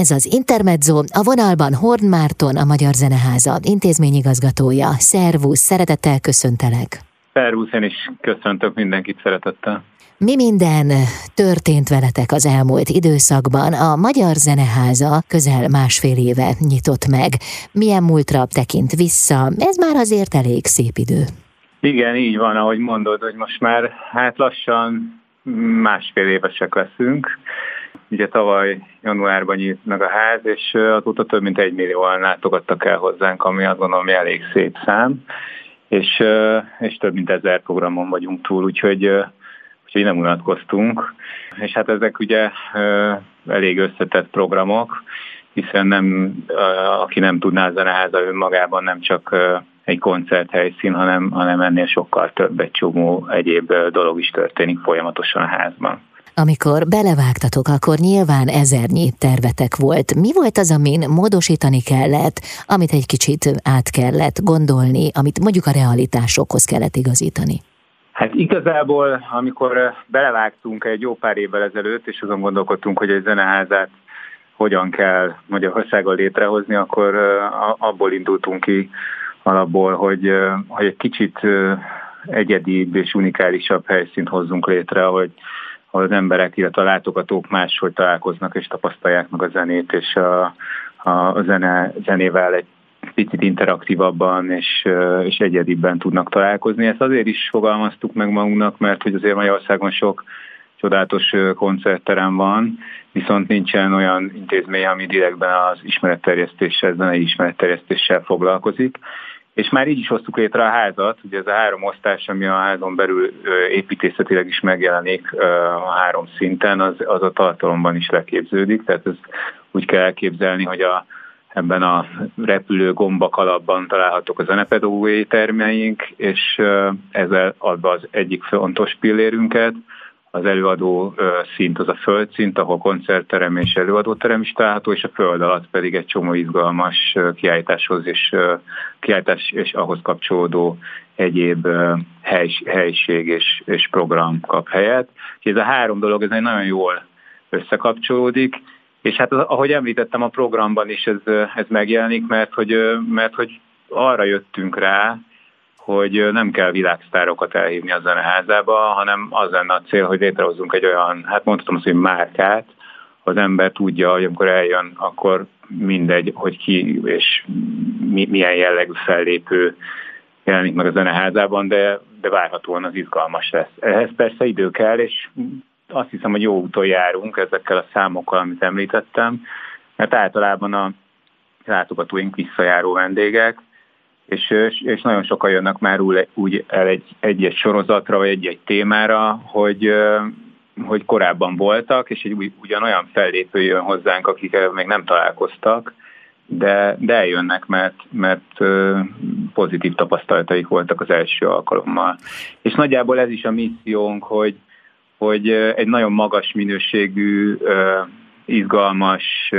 Ez az Intermezzo, a vonalban Horn Márton, a Magyar Zeneháza intézményigazgatója. Szervusz, szeretettel köszöntelek. Szervusz, én is köszöntök mindenkit szeretettel. Mi minden történt veletek az elmúlt időszakban? A Magyar Zeneháza közel másfél éve nyitott meg. Milyen múltra tekint vissza? Ez már azért elég szép idő. Igen, így van, ahogy mondod, hogy most már hát lassan másfél évesek leszünk. Ugye tavaly januárban nyílt meg a ház, és azóta több mint egy millióan látogattak el hozzánk, ami azt gondolom, hogy elég szép szám, és, és több mint ezer programon vagyunk túl, úgyhogy, úgyhogy nem unatkoztunk. És hát ezek ugye elég összetett programok, hiszen nem, aki nem tudná, a zeneháza önmagában nem csak egy koncerthelyszín, hanem, hanem ennél sokkal több, egy csomó egyéb dolog is történik folyamatosan a házban. Amikor belevágtatok, akkor nyilván ezernyi tervetek volt. Mi volt az, amin módosítani kellett, amit egy kicsit át kellett gondolni, amit mondjuk a realitásokhoz kellett igazítani? Hát igazából, amikor belevágtunk egy jó pár évvel ezelőtt, és azon gondolkodtunk, hogy egy zeneházát hogyan kell Magyarországon létrehozni, akkor abból indultunk ki alapból, hogy, hogy egy kicsit egyedibb és unikálisabb helyszínt hozzunk létre, hogy ahol az emberek, illetve a látogatók máshogy találkoznak és tapasztalják meg a zenét, és a, a zene, zenével egy picit interaktívabban és, és egyedibben tudnak találkozni. Ezt azért is fogalmaztuk meg magunknak, mert hogy azért Magyarországon sok csodálatos koncertterem van, viszont nincsen olyan intézmény, ami direktben az ismeretterjesztéssel, zenei ismeretterjesztéssel foglalkozik. És már így is hoztuk létre a házat, ugye ez a három osztás, ami a házon belül építészetileg is megjelenik a három szinten, az, az a tartalomban is leképződik, tehát ez úgy kell elképzelni, hogy a, ebben a repülő gombak alapban találhatók a zenepedagógiai termeink, és ezzel adva az egyik fontos pillérünket, az előadó szint az a földszint, ahol koncertterem és előadóterem is található, és a föld alatt pedig egy csomó izgalmas kiállításhoz és kiállítás és ahhoz kapcsolódó egyéb hely, helység és, és program kap helyet. És ez a három dolog, ez egy nagyon jól összekapcsolódik, és hát ahogy említettem a programban is ez, ez megjelenik, mert hogy, mert hogy arra jöttünk rá, hogy nem kell világsztárokat elhívni a zeneházába, hanem az lenne a cél, hogy létrehozzunk egy olyan, hát mondhatom azt, hogy márkát, az ember tudja, hogy amikor eljön, akkor mindegy, hogy ki és mi, milyen jellegű fellépő jelenik meg a zeneházában, de, de várhatóan az izgalmas lesz. Ehhez persze idő kell, és azt hiszem, hogy jó úton járunk ezekkel a számokkal, amit említettem, mert általában a látogatóink visszajáró vendégek, és, és nagyon sokan jönnek már úgy, el egy, egy-egy sorozatra, vagy egy-egy témára, hogy, hogy korábban voltak, és egy ugyanolyan fellépő jön hozzánk, akik még nem találkoztak, de, de eljönnek, mert, mert pozitív tapasztalataik voltak az első alkalommal. És nagyjából ez is a missziónk, hogy, hogy egy nagyon magas minőségű, izgalmas,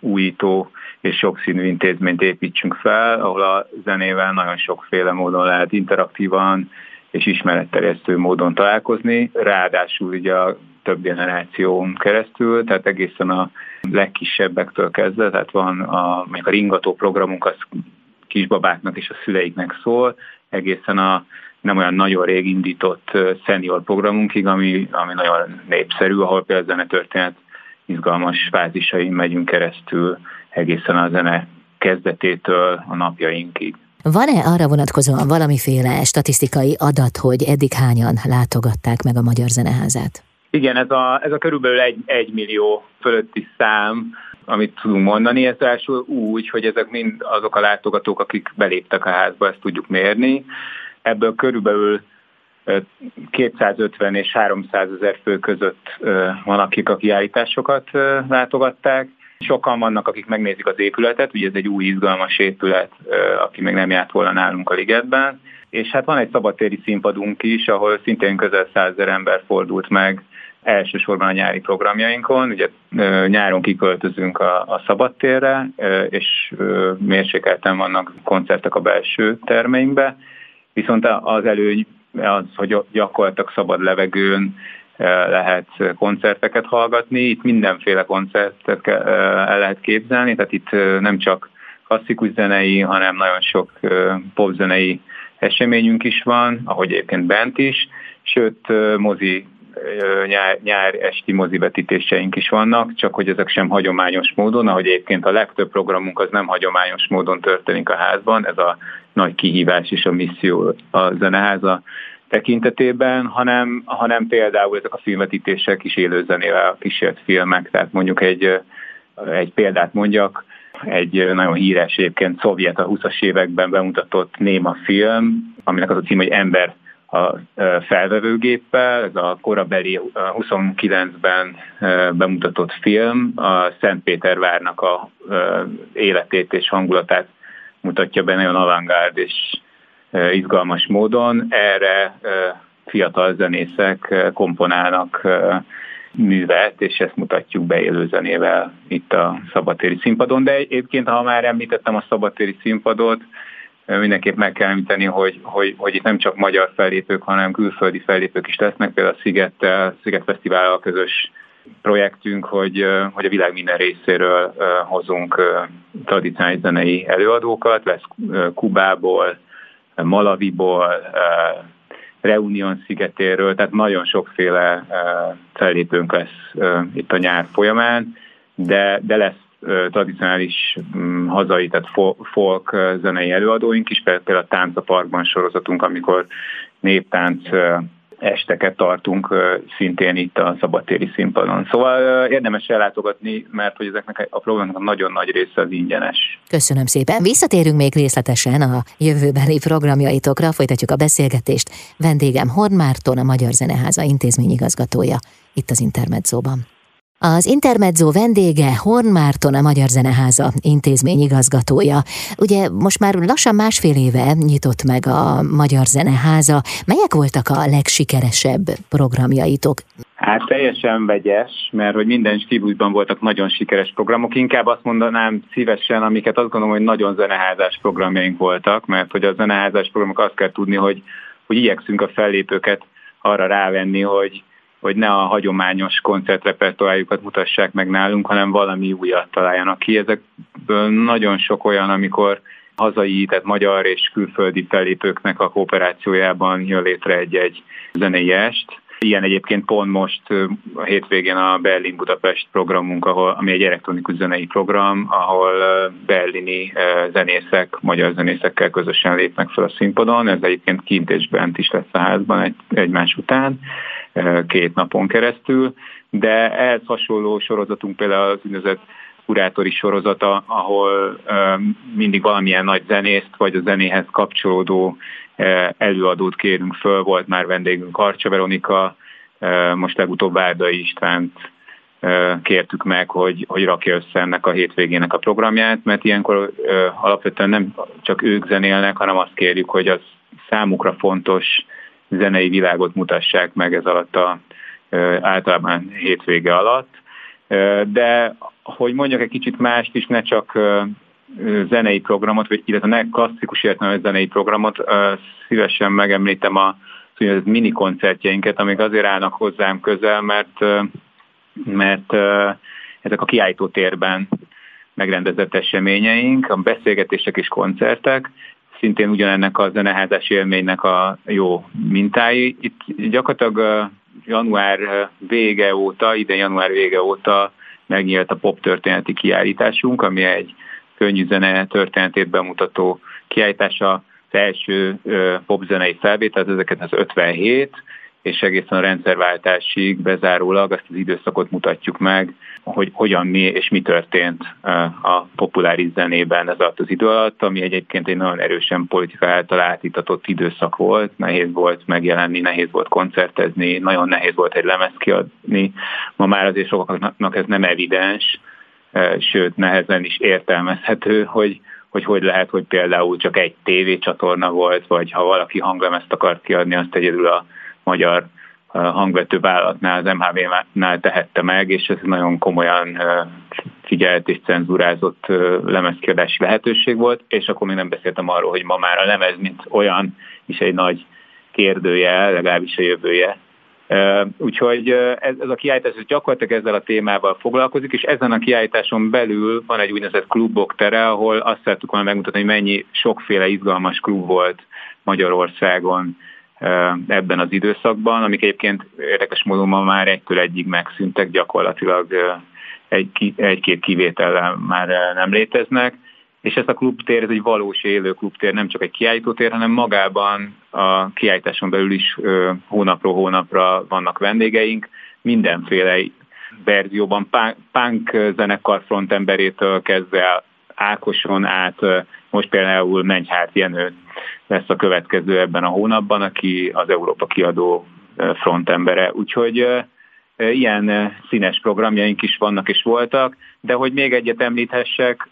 újító és sokszínű intézményt építsünk fel, ahol a zenével nagyon sokféle módon lehet interaktívan és ismeretterjesztő módon találkozni, ráadásul ugye a több generáción keresztül, tehát egészen a legkisebbektől kezdve, tehát van a, még a ringató programunk, az kisbabáknak és a szüleiknek szól, egészen a nem olyan nagyon rég indított senior programunkig, ami, ami nagyon népszerű, ahol például a zenetörténet izgalmas fázisain megyünk keresztül egészen a zene kezdetétől a napjainkig. Van-e arra vonatkozóan valamiféle statisztikai adat, hogy eddig hányan látogatták meg a Magyar Zeneházát? Igen, ez a, ez a körülbelül egy, egy millió fölötti szám, amit tudunk mondani. Ez első úgy, hogy ezek mind azok a látogatók, akik beléptek a házba, ezt tudjuk mérni. Ebből körülbelül 250 és 300 ezer fő között van, akik a kiállításokat látogatták. Sokan vannak, akik megnézik az épületet, ugye ez egy új izgalmas épület, aki még nem járt volna nálunk a ligetben. És hát van egy szabadtéri színpadunk is, ahol szintén közel százezer ember fordult meg elsősorban a nyári programjainkon. Ugye nyáron kiköltözünk a, a szabadtérre, és mérsékelten vannak koncertek a belső termeinkbe, viszont az előny az, hogy gyakorlatilag szabad levegőn lehet koncerteket hallgatni. Itt mindenféle koncertet el lehet képzelni, tehát itt nem csak klasszikus zenei, hanem nagyon sok popzenei eseményünk is van, ahogy egyébként bent is, sőt mozi nyár, nyár esti mozivetítéseink is vannak, csak hogy ezek sem hagyományos módon, ahogy egyébként a legtöbb programunk az nem hagyományos módon történik a házban, ez a nagy kihívás és a misszió a zeneháza tekintetében, hanem, hanem például ezek a filmvetítések is élőzenével kísért filmek, tehát mondjuk egy, egy példát mondjak, egy nagyon híres egyébként szovjet a 20-as években bemutatott néma film, aminek az a cím, hogy Ember a felvevőgéppel, ez a korabeli 29-ben bemutatott film a Szentpétervárnak a életét és hangulatát mutatja be nagyon avantgárd és izgalmas módon. Erre fiatal zenészek komponálnak művet, és ezt mutatjuk be élőzenével itt a szabadtéri színpadon. De egyébként, ha már említettem a szabadtéri színpadot, mindenképp meg kell említeni, hogy, hogy, hogy itt nem csak magyar fellépők, hanem külföldi fellépők is lesznek, például a Szigettel, Sziget Fesztivállal közös projektünk, hogy, hogy a világ minden részéről hozunk tradicionális zenei előadókat, lesz Kubából, Malaviból, Reunion szigetéről, tehát nagyon sokféle fellépőnk lesz itt a nyár folyamán, de, de lesz tradicionális mm, hazai, tehát folk zenei előadóink is, például a Tánc a Parkban sorozatunk, amikor néptánc esteket tartunk szintén itt a szabadtéri színpadon. Szóval érdemes ellátogatni, mert hogy ezeknek a programoknak a nagyon nagy része az ingyenes. Köszönöm szépen. Visszatérünk még részletesen a jövőbeli programjaitokra, folytatjuk a beszélgetést. Vendégem Horn Márton, a Magyar Zeneháza intézményigazgatója, itt az Intermedzóban. Az Intermezzo vendége Horn Márton, a Magyar Zeneháza intézmény igazgatója. Ugye most már lassan másfél éve nyitott meg a Magyar Zeneháza. Melyek voltak a legsikeresebb programjaitok? Hát teljesen vegyes, mert hogy minden stílusban voltak nagyon sikeres programok. Inkább azt mondanám szívesen, amiket azt gondolom, hogy nagyon zeneházás programjaink voltak, mert hogy a zeneházás programok azt kell tudni, hogy, hogy igyekszünk a fellépőket arra rávenni, hogy hogy ne a hagyományos koncertrepertoárjukat mutassák meg nálunk, hanem valami újat találjanak ki. Ezekből nagyon sok olyan, amikor hazai, tehát magyar és külföldi fellépőknek a kooperációjában jön létre egy-egy zenei est. Ilyen egyébként pont most a hétvégén a Berlin-Budapest programunk, ahol, ami egy elektronikus zenei program, ahol berlini zenészek, magyar zenészekkel közösen lépnek fel a színpadon. Ez egyébként kint és bent is lesz a házban egy, egymás után két napon keresztül, de ehhez hasonló sorozatunk például az úgynevezett kurátori sorozata, ahol mindig valamilyen nagy zenészt, vagy a zenéhez kapcsolódó előadót kérünk föl. Volt már vendégünk Arcsa Veronika, most legutóbb Árdai Istvánt kértük meg, hogy, hogy rakja össze ennek a hétvégének a programját, mert ilyenkor alapvetően nem csak ők zenélnek, hanem azt kérjük, hogy az számukra fontos zenei világot mutassák meg ez alatt a általában hétvége alatt. De hogy mondjak egy kicsit mást is, ne csak zenei programot, vagy illetve ne klasszikus értelemben zenei programot, szívesen megemlítem a mini koncertjeinket, amik azért állnak hozzám közel, mert, mert ezek a kiállító térben megrendezett eseményeink, a beszélgetések és koncertek, szintén ugyanennek a zeneházás élménynek a jó mintái. Itt gyakorlatilag január vége óta, ide január vége óta megnyílt a pop történeti kiállításunk, ami egy könnyű zene történetét bemutató kiállítása, az első popzenei felvétel, ezeket az 57, és egészen a rendszerváltásig bezárólag azt az időszakot mutatjuk meg, hogy hogyan mi és mi történt a populáris zenében ez alatt az idő alatt, ami egyébként egy nagyon erősen politika által átítatott időszak volt, nehéz volt megjelenni, nehéz volt koncertezni, nagyon nehéz volt egy lemez kiadni. Ma már azért sokaknak ez nem evidens, sőt nehezen is értelmezhető, hogy hogy hogy lehet, hogy például csak egy tévécsatorna volt, vagy ha valaki hanglemezt akart kiadni, azt egyedül a magyar hangvető vállalatnál, az MHV-nál tehette meg, és ez nagyon komolyan figyelt és cenzúrázott lemezkiadási lehetőség volt, és akkor még nem beszéltem arról, hogy ma már a lemez, mint olyan is egy nagy kérdője, legalábbis a jövője. Úgyhogy ez, a kiállítás ez gyakorlatilag ezzel a témával foglalkozik, és ezen a kiállításon belül van egy úgynevezett klubok tere, ahol azt szerettük volna megmutatni, hogy mennyi sokféle izgalmas klub volt Magyarországon ebben az időszakban, amik egyébként érdekes módon ma már egytől egyig megszűntek, gyakorlatilag egy, egy-két kivétellel már nem léteznek. És ez a klubtér, ez egy valós élő klubtér, nem csak egy kiállítótér, hanem magában a kiállításon belül is hónapról hónapra vannak vendégeink, mindenféle verzióban, punk zenekar frontemberétől kezdve Ákoson át, most például Mennyhárt Jenő lesz a következő ebben a hónapban, aki az Európa kiadó frontembere. Úgyhogy ilyen színes programjaink is vannak és voltak, de hogy még egyet említhessek,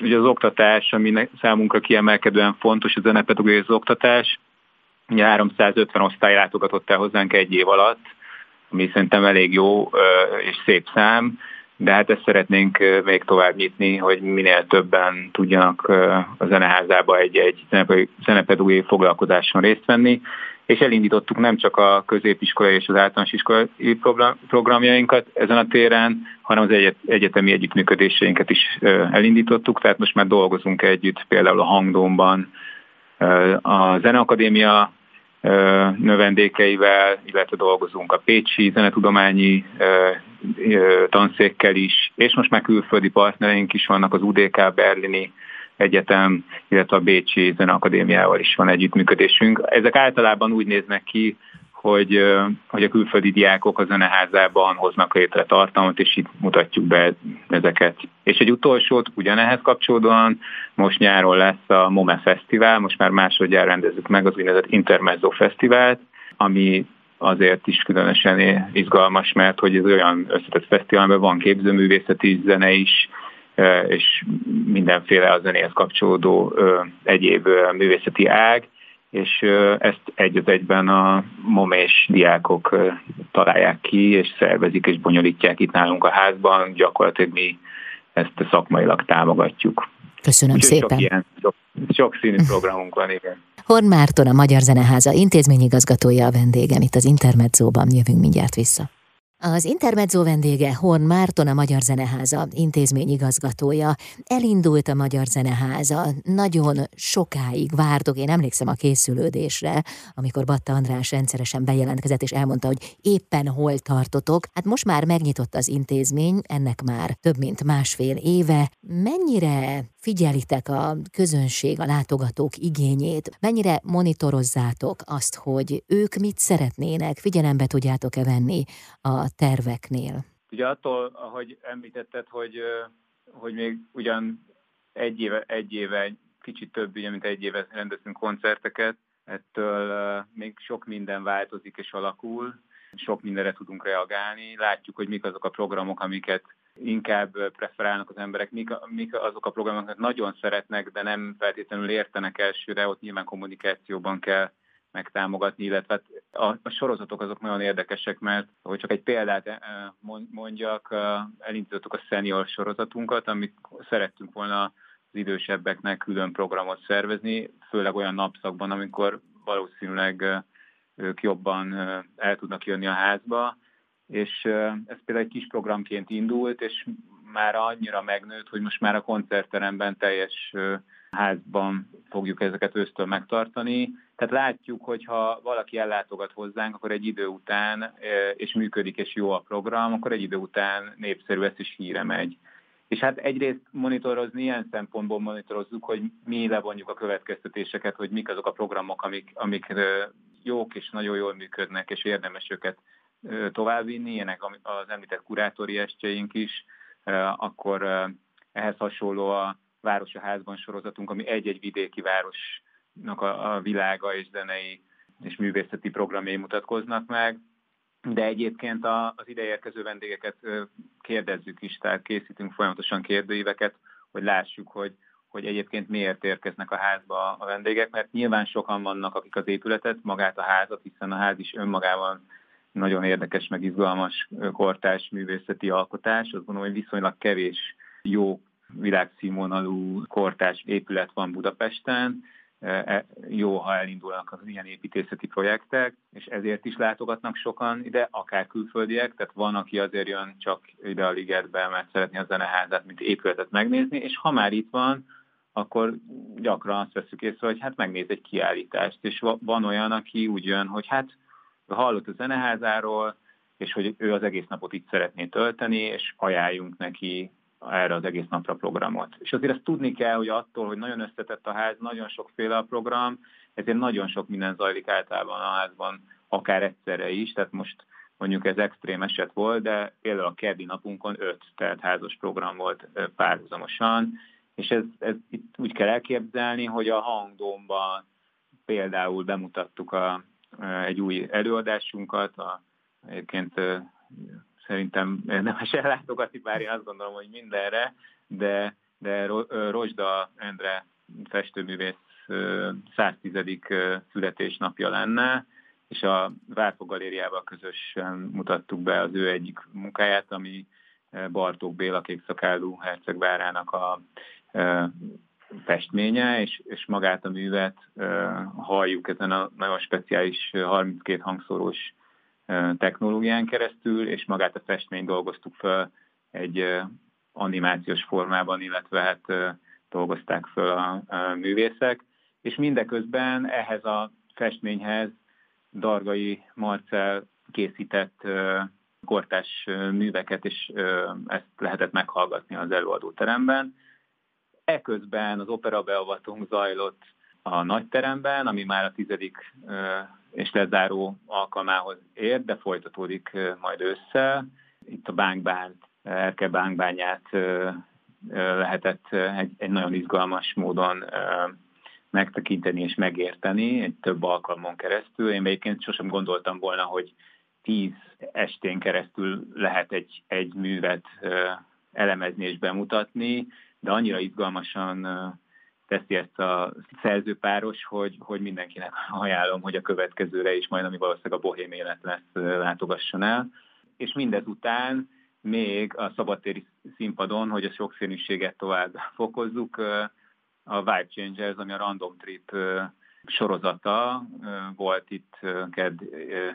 ugye az oktatás, ami számunkra kiemelkedően fontos, a zenepedagógiai az oktatás, ugye 350 osztály látogatott el hozzánk egy év alatt, ami szerintem elég jó és szép szám, de hát ezt szeretnénk még tovább nyitni, hogy minél többen tudjanak a zeneházába egy-egy zenepedagógiai foglalkozáson részt venni, és elindítottuk nem csak a középiskolai és az általános iskolai programjainkat ezen a téren, hanem az egyet, egyetemi együttműködéseinket is elindítottuk, tehát most már dolgozunk együtt például a Hangdómban, a Zeneakadémia növendékeivel, illetve dolgozunk a Pécsi Zenetudományi tanszékkel is, és most már külföldi partnereink is vannak, az UDK Berlini Egyetem, illetve a Bécsi Zeneakadémiával is van együttműködésünk. Ezek általában úgy néznek ki, hogy, hogy a külföldi diákok a zeneházában hoznak létre tartalmat, és itt mutatjuk be ezeket. És egy utolsót ugyanehhez kapcsolódóan most nyáron lesz a MOME Fesztivál, most már másodjára rendezzük meg az úgynevezett Intermezzo Fesztivált, ami azért is különösen izgalmas, mert hogy ez olyan összetett fesztivál, amiben van képzőművészeti zene is, és mindenféle a zenéhez kapcsolódó egyéb művészeti ág, és ezt egy az egyben a momés diákok találják ki, és szervezik és bonyolítják itt nálunk a házban, gyakorlatilag mi ezt szakmailag támogatjuk. Köszönöm Úgyhogy szépen. Sok, ilyen, sok, sok színű programunk van, igen. Horn Márton, a Magyar Zeneháza intézményigazgatója a vendégem itt az Intermedzóban. Jövünk mindjárt vissza. Az Intermezzo vendége Horn Márton, a Magyar Zeneháza intézményigazgatója. Elindult a Magyar Zeneháza, nagyon sokáig vártok, én emlékszem a készülődésre, amikor Batta András rendszeresen bejelentkezett és elmondta, hogy éppen hol tartotok. Hát most már megnyitott az intézmény, ennek már több mint másfél éve. Mennyire figyelitek a közönség, a látogatók igényét, mennyire monitorozzátok azt, hogy ők mit szeretnének, figyelembe tudjátok-e venni a terveknél? Ugye attól, ahogy említetted, hogy, hogy még ugyan egy éve, egy éve, kicsit több, ugye, mint egy éve rendeztünk koncerteket, ettől még sok minden változik és alakul, sok mindenre tudunk reagálni. Látjuk, hogy mik azok a programok, amiket inkább preferálnak az emberek, mik, mik azok a programok, amiket nagyon szeretnek, de nem feltétlenül értenek elsőre, ott nyilván kommunikációban kell megtámogatni, illetve hát a, a sorozatok azok nagyon érdekesek, mert hogy csak egy példát eh, mondjak, eh, elindítottuk a senior sorozatunkat, amit szerettünk volna az idősebbeknek külön programot szervezni, főleg olyan napszakban, amikor valószínűleg eh, ők jobban el tudnak jönni a házba, és ez például egy kis programként indult, és már annyira megnőtt, hogy most már a koncertteremben teljes házban fogjuk ezeket ősztől megtartani. Tehát látjuk, hogy ha valaki ellátogat hozzánk, akkor egy idő után, és működik, és jó a program, akkor egy idő után népszerű ez is híre megy. És hát egyrészt monitorozni, ilyen szempontból monitorozzuk, hogy mi levonjuk a következtetéseket, hogy mik azok a programok, amik, amik jók és nagyon jól működnek, és érdemes őket továbbvinni, ilyenek az említett kurátori estjeink is, akkor ehhez hasonló a Város a házban sorozatunk, ami egy-egy vidéki városnak a, a világa és zenei és művészeti programjai mutatkoznak meg, de egyébként az ideérkező vendégeket kérdezzük is, tehát készítünk folyamatosan kérdőíveket, hogy lássuk, hogy, hogy egyébként miért érkeznek a házba a vendégek, mert nyilván sokan vannak, akik az épületet, magát a házat, hiszen a ház is önmagában nagyon érdekes, meg izgalmas kortás művészeti alkotás. Azt gondolom, hogy viszonylag kevés jó világszínvonalú kortás épület van Budapesten, e, jó, ha elindulnak az ilyen építészeti projektek, és ezért is látogatnak sokan ide, akár külföldiek, tehát van, aki azért jön csak ide a ligetbe, mert szeretné a zeneházát, mint épületet megnézni, és ha már itt van, akkor gyakran azt veszük észre, hogy hát megnéz egy kiállítást, és van olyan, aki úgy jön, hogy hát hallott a zeneházáról, és hogy ő az egész napot itt szeretné tölteni, és ajánljunk neki erre az egész napra programot. És azért ezt tudni kell, hogy attól, hogy nagyon összetett a ház, nagyon sokféle a program, ezért nagyon sok minden zajlik általában a házban, akár egyszerre is, tehát most mondjuk ez extrém eset volt, de például a keddi napunkon öt házas program volt párhuzamosan, és ez, ez itt úgy kell elképzelni, hogy a hangdomban például bemutattuk a, egy új előadásunkat, a, egyébként szerintem érdemes ellátogatni, bár én azt gondolom, hogy mindenre, de, de Rosda Endre festőművész 110. születésnapja lenne, és a Várfog Galériával közösen mutattuk be az ő egyik munkáját, ami Bartók Béla kékszakálú hercegvárának a festménye, és, és magát a művet halljuk ezen a nagyon speciális 32 hangszórós technológián keresztül, és magát a festményt dolgoztuk fel egy animációs formában, illetve hát dolgozták föl a, művészek, és mindeközben ehhez a festményhez Dargai Marcel készített kortás műveket, és ezt lehetett meghallgatni az előadóteremben. Eközben az opera beavatunk zajlott a nagyteremben, ami már a tizedik és lezáró alkalmához ér, de folytatódik majd ősszel. Itt a bánkbánt, Erke bánkbányát lehetett egy, egy nagyon izgalmas módon megtekinteni és megérteni egy több alkalmon keresztül. Én egyébként sosem gondoltam volna, hogy tíz estén keresztül lehet egy, egy művet elemezni és bemutatni, de annyira izgalmasan teszi ezt a szerzőpáros, hogy, hogy mindenkinek ajánlom, hogy a következőre is majd, ami valószínűleg a bohém élet lesz, látogasson el. És mindezután még a szabadtéri színpadon, hogy a sokszínűséget tovább fokozzuk, a Vibe Changers, ami a Random Trip sorozata volt itt ked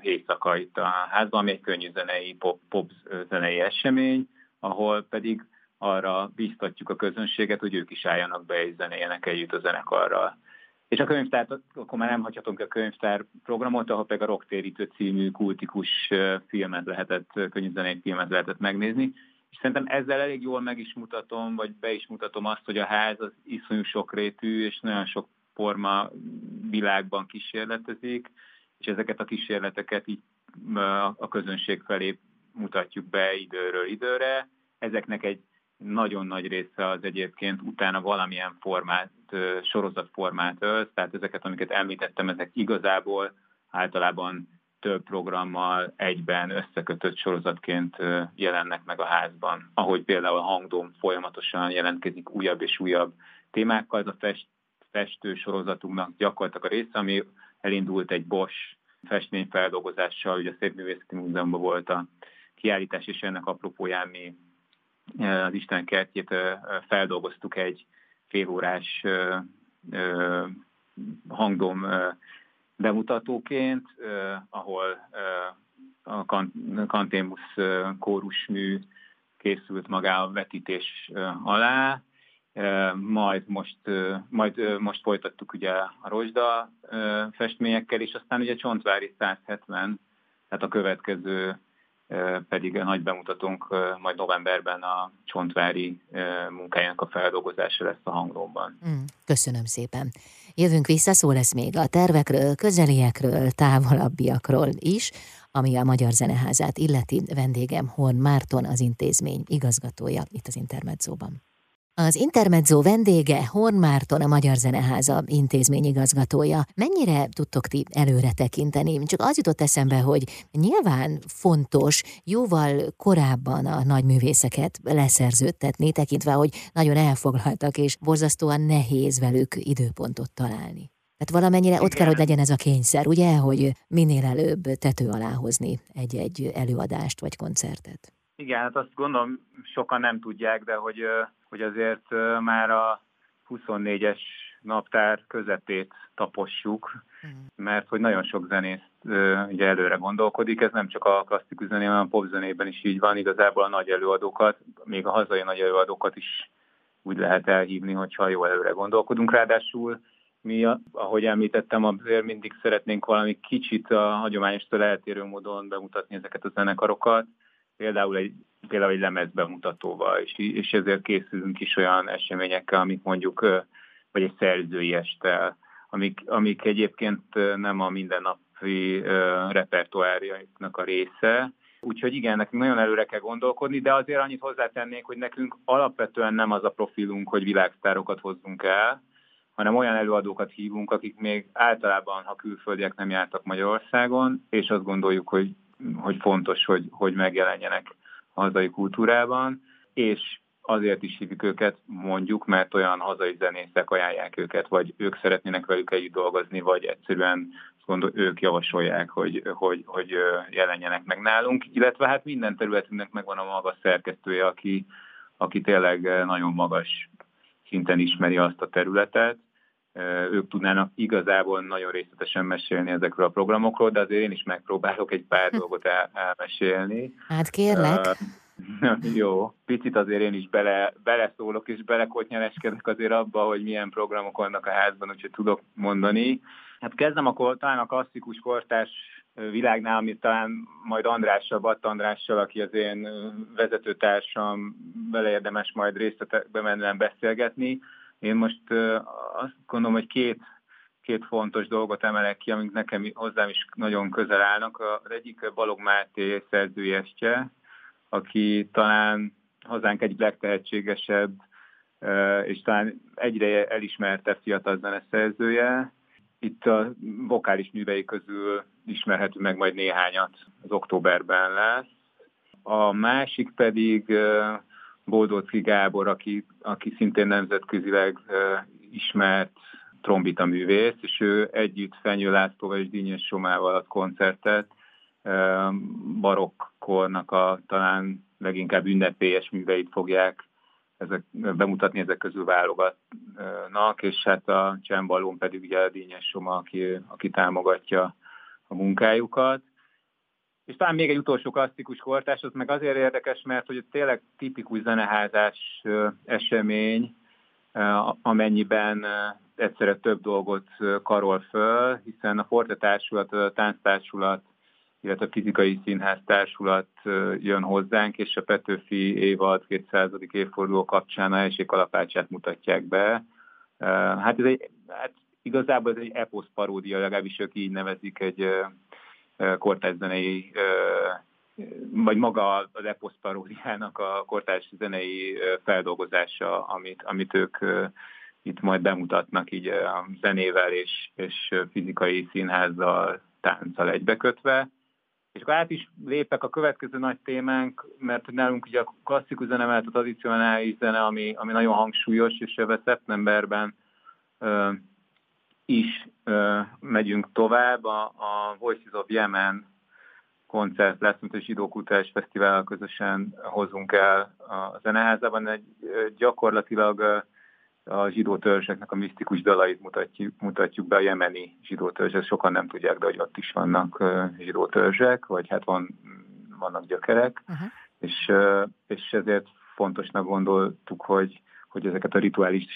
éjszaka itt a házban, ami egy könnyű zenei, pop, pop zenei esemény, ahol pedig arra biztatjuk a közönséget, hogy ők is álljanak be és zenéljenek együtt a zenekarral. És a könyvtár, akkor már nem hagyhatunk a könyvtár programot, ahol pedig a Rocktérítő című kultikus filmet lehetett, zenei filmet lehetett megnézni. És szerintem ezzel elég jól meg is mutatom, vagy be is mutatom azt, hogy a ház az iszonyú sokrétű, és nagyon sok forma világban kísérletezik, és ezeket a kísérleteket így a közönség felé mutatjuk be időről időre. Ezeknek egy nagyon nagy része az egyébként utána valamilyen formát, sorozatformát ölt, tehát ezeket, amiket említettem, ezek igazából általában több programmal egyben összekötött sorozatként jelennek meg a házban. Ahogy például a hangdom folyamatosan jelentkezik újabb és újabb témákkal, ez a fest, festő sorozatunknak gyakorlatilag a része, ami elindult egy Bosch festményfeldolgozással, ugye a Szépművészeti Múzeumban volt a kiállítás, és ennek apropóján mi az Isten kertjét feldolgoztuk egy félórás hangdom bemutatóként, ahol a Kantémusz kórusmű készült magá a vetítés alá, majd most, majd most folytattuk ugye a rozsda festményekkel, és aztán ugye Csontvári 170, tehát a következő pedig a nagy bemutatónk majd novemberben a Csontvári munkájának a feldolgozása lesz a hanglóban. Mm, köszönöm szépen. Jövünk vissza, szó lesz még a tervekről, közeliekről, távolabbiakról is, ami a Magyar Zeneházát illeti vendégem Horn Márton, az intézmény igazgatója itt az Intermedzóban. Az Intermezzo vendége Horn Márton, a Magyar Zeneháza intézményigazgatója. Mennyire tudtok ti előre tekinteni? Csak az jutott eszembe, hogy nyilván fontos jóval korábban a nagy művészeket leszerződtetni, tekintve, hogy nagyon elfoglaltak, és borzasztóan nehéz velük időpontot találni. Tehát valamennyire ott kell, hogy legyen ez a kényszer, ugye, hogy minél előbb tető alá hozni egy-egy előadást vagy koncertet. Igen, hát azt gondolom sokan nem tudják, de hogy, hogy azért már a 24-es naptár közepét tapossuk, mert hogy nagyon sok zenész ugye előre gondolkodik, ez nem csak a klasszikus zenében, hanem a popzenében is így van, igazából a nagy előadókat, még a hazai nagy előadókat is úgy lehet elhívni, hogyha jó előre gondolkodunk. Ráadásul mi, ahogy említettem, azért mindig szeretnénk valami kicsit a hagyományostól eltérő módon bemutatni ezeket a zenekarokat, például egy, például egy lemezbemutatóval, és, és ezért készülünk is olyan eseményekkel, amik mondjuk, vagy egy szerzői estel, amik, amik egyébként nem a mindennapi repertoárjaiknak a része, Úgyhogy igen, nekünk nagyon előre kell gondolkodni, de azért annyit hozzátennék, hogy nekünk alapvetően nem az a profilunk, hogy világsztárokat hozzunk el, hanem olyan előadókat hívunk, akik még általában, ha külföldiek nem jártak Magyarországon, és azt gondoljuk, hogy, hogy fontos, hogy, hogy megjelenjenek a hazai kultúrában, és azért is hívjuk őket, mondjuk, mert olyan hazai zenészek ajánlják őket, vagy ők szeretnének velük együtt dolgozni, vagy egyszerűen gondol, ők javasolják, hogy, hogy, hogy jelenjenek meg nálunk, illetve hát minden területünknek megvan a maga szerkesztője, aki, aki tényleg nagyon magas szinten ismeri azt a területet. Ők tudnának igazából nagyon részletesen mesélni ezekről a programokról, de azért én is megpróbálok egy pár hm. dolgot el, elmesélni. Hát kérlek. Uh, jó, picit azért én is bele, beleszólok és belekotnyereskedek azért abba, hogy milyen programok vannak a házban, úgyhogy tudok mondani. Hát kezdem akkor talán a klasszikus kortás világnál, amit talán majd Andrással, Batt Andrással, aki az én vezetőtársam, vele érdemes majd részletekbe menően beszélgetni. Én most azt gondolom, hogy két, két fontos dolgot emelek ki, amik nekem hozzám is nagyon közel állnak. Az egyik Balog Máté szerzőjestje, aki talán hazánk egyik legtehetségesebb és talán egyre elismertebb fiatal zeneszerzője, itt a vokális művei közül ismerhető meg majd néhányat az októberben lesz. A másik pedig Boldócki Gábor, aki, aki szintén nemzetközileg ismert trombita művész, és ő együtt Fenyő Lászlóval és Dínyes Somával ad koncertet barokkornak a talán leginkább ünnepélyes műveit fogják ezek, bemutatni ezek közül válogatnak, és hát a csembalón pedig ugye a Dínyes Soma, aki, aki támogatja a munkájukat. És talán még egy utolsó klasszikus kortás, az meg azért érdekes, mert hogy tényleg tipikus zeneházás esemény, amennyiben egyszerre több dolgot karol föl, hiszen a Forte a Tánctársulat illetve a fizikai színház társulat jön hozzánk, és a Petőfi évad 200. évforduló kapcsán a helység kalapácsát mutatják be. Hát ez egy, hát igazából ez egy eposz paródia, legalábbis ők így nevezik egy kortárs zenei, vagy maga az eposz paródiának a kortárs zenei feldolgozása, amit, amit ők itt majd bemutatnak így a zenével és, és fizikai színházzal, tánccal egybekötve. És akkor át is lépek a következő nagy témánk, mert nálunk ugye a klasszikus zene mellett a tradicionális zene, ami, ami nagyon hangsúlyos, és ebben szeptemberben is ö, megyünk tovább. A, a Voices of Yemen koncert lesz, mint a Zsidó Kultúrás Fesztivál közösen hozunk el a zeneházában. Egy, gyakorlatilag a zsidó törzseknek a misztikus dalait mutatjuk, mutatjuk be a jemeni zsidó törzsek. Sokan nem tudják, de hogy ott is vannak zsidó törzsek, vagy hát van, vannak gyökerek, uh-huh. és, és ezért fontosnak gondoltuk, hogy, hogy ezeket a rituális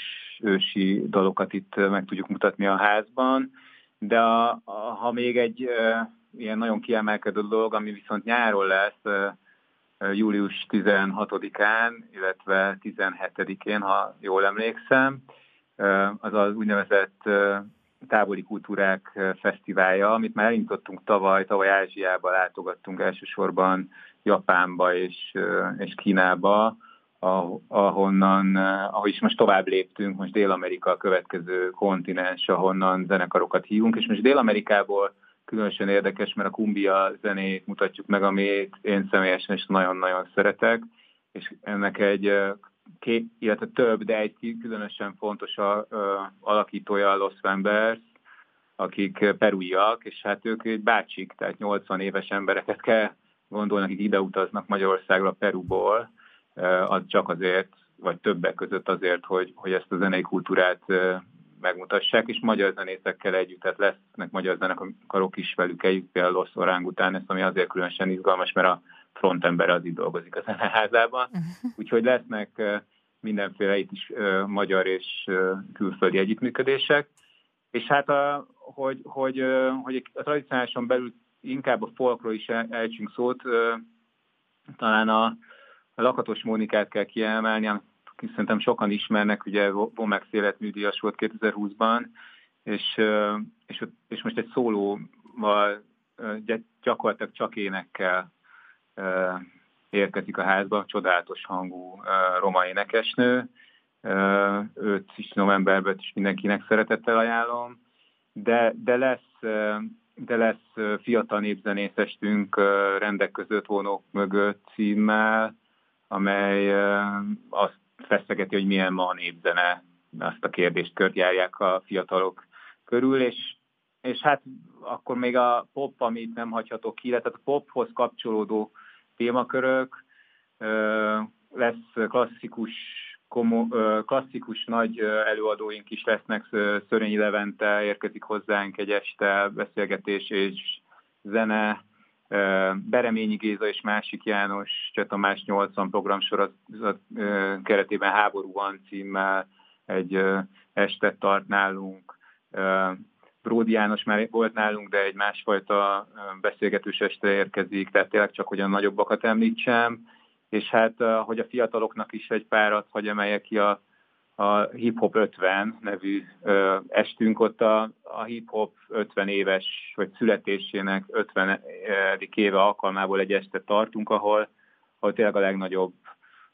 ősi dalokat itt meg tudjuk mutatni a házban, de a, a, ha még egy ilyen nagyon kiemelkedő dolog, ami viszont nyáron lesz, július 16-án, illetve 17-én, ha jól emlékszem. Az az úgynevezett távoli kultúrák fesztiválja, amit már elindítottunk tavaly, tavaly Ázsiába látogattunk elsősorban Japánba és, és Kínába, ahonnan, ahogy is most tovább léptünk, most Dél-Amerika a következő kontinens, ahonnan zenekarokat hívunk, és most Dél-Amerikából különösen érdekes, mert a kumbia zenét mutatjuk meg, amit én személyesen is nagyon-nagyon szeretek, és ennek egy két, illetve több, de egy különösen fontos a, a, alakítója a Los Members, akik perújak, és hát ők egy bácsik, tehát 80 éves embereket kell gondolni, akik ide utaznak Magyarországra Perúból, az csak azért, vagy többek között azért, hogy, hogy ezt a zenei kultúrát megmutassák, és magyar zenészekkel együtt, tehát lesznek magyar zenekarok is velük együtt, például Los Orangután, ez ami azért különösen izgalmas, mert a frontember az itt dolgozik a zeneházában, úgyhogy lesznek mindenféle itt is magyar és külföldi együttműködések, és hát a, hogy, hogy, hogy a tradicionálisan belül inkább a folkról is elcsünk szót, talán a, a Lakatos Mónikát kell kiemelni, akit szerintem sokan ismernek, ugye Vomex életműdíjas volt 2020-ban, és, és, és most egy szólóval, gyakorlatilag csak énekkel érkezik a házba, csodálatos hangú roma énekesnő. Őt is novemberben is mindenkinek szeretettel ajánlom, de, de lesz de lesz fiatal népzenészestünk rendek között vonók mögött címmel, amely azt feszegeti, hogy milyen ma a népzene, azt a kérdést kört járják a fiatalok körül, és, és hát akkor még a pop, amit nem hagyhatok ki, tehát a pophoz kapcsolódó témakörök, lesz klasszikus, komo, klasszikus nagy előadóink is lesznek, Szörényi Levente érkezik hozzánk egy este, beszélgetés és zene, Bereményi Géza és másik János Csetamás 80 programsorozat keretében Háború van címmel egy estet tart nálunk. Bródi János már volt nálunk, de egy másfajta beszélgetős este érkezik, tehát tényleg csak hogy a nagyobbakat említsem, és hát, hogy a fiataloknak is egy párat, hogy emelje ki a, a Hip Hop 50 nevű ö, estünk, ott a, a Hip Hop 50 éves, vagy születésének 50. éve alkalmából egy este tartunk, ahol, ahol tényleg a legnagyobb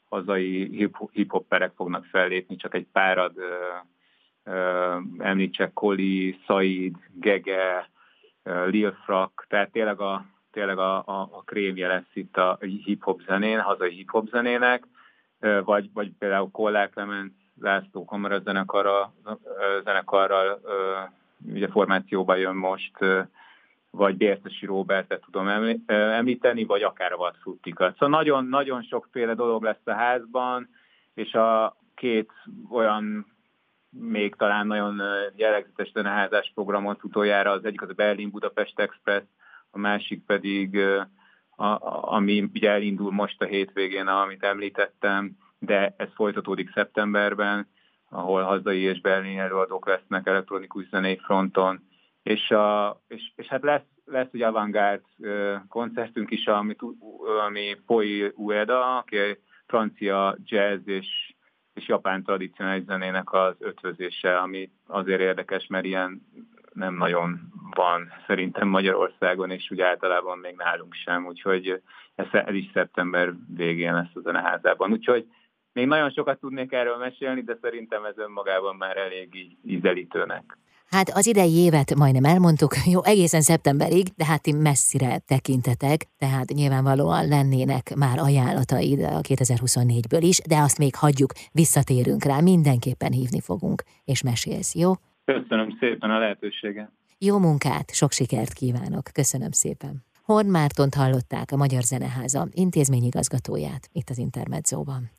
hazai hip-hopperek fognak fellépni, csak egy párad ö, említsek Koli, Said, Gege, Lil Frak, tehát tényleg a, tényleg a, a, a krémje lesz itt a hip-hop zenén, hazai hip-hop zenének, vagy, vagy például Kollár Clemens László Kamara zenekarra, zenekarral ugye formációba jön most, vagy Bértesi Robertet tudom említeni, vagy akár a Vadfuttikat. Szóval nagyon-nagyon sokféle dolog lesz a házban, és a két olyan még talán nagyon jellegzetes zeneházás programot utoljára, az egyik az a Berlin-Budapest Express, a másik pedig, a, ami ugye elindul most a hétvégén, amit említettem, de ez folytatódik szeptemberben, ahol hazai és berlin előadók lesznek elektronikus zenei fronton, és, a, és, és hát lesz, lesz ugye avantgárd koncertünk is, ami, ami Poi Ueda, aki francia jazz és és japán tradicionális zenének az ötvözése, ami azért érdekes, mert ilyen nem nagyon van szerintem Magyarországon, és úgy általában még nálunk sem, úgyhogy ez, ez is szeptember végén lesz a zeneházában. Úgyhogy még nagyon sokat tudnék erről mesélni, de szerintem ez önmagában már elég így ízelítőnek. Hát az idei évet majdnem elmondtuk, jó, egészen szeptemberig, de hát ti messzire tekintetek, tehát nyilvánvalóan lennének már ajánlataid a 2024-ből is, de azt még hagyjuk, visszatérünk rá, mindenképpen hívni fogunk, és mesélsz, jó? Köszönöm szépen a lehetőséget. Jó munkát, sok sikert kívánok, köszönöm szépen. Horn Mártont hallották a Magyar Zeneháza intézményigazgatóját itt az Intermedzóban.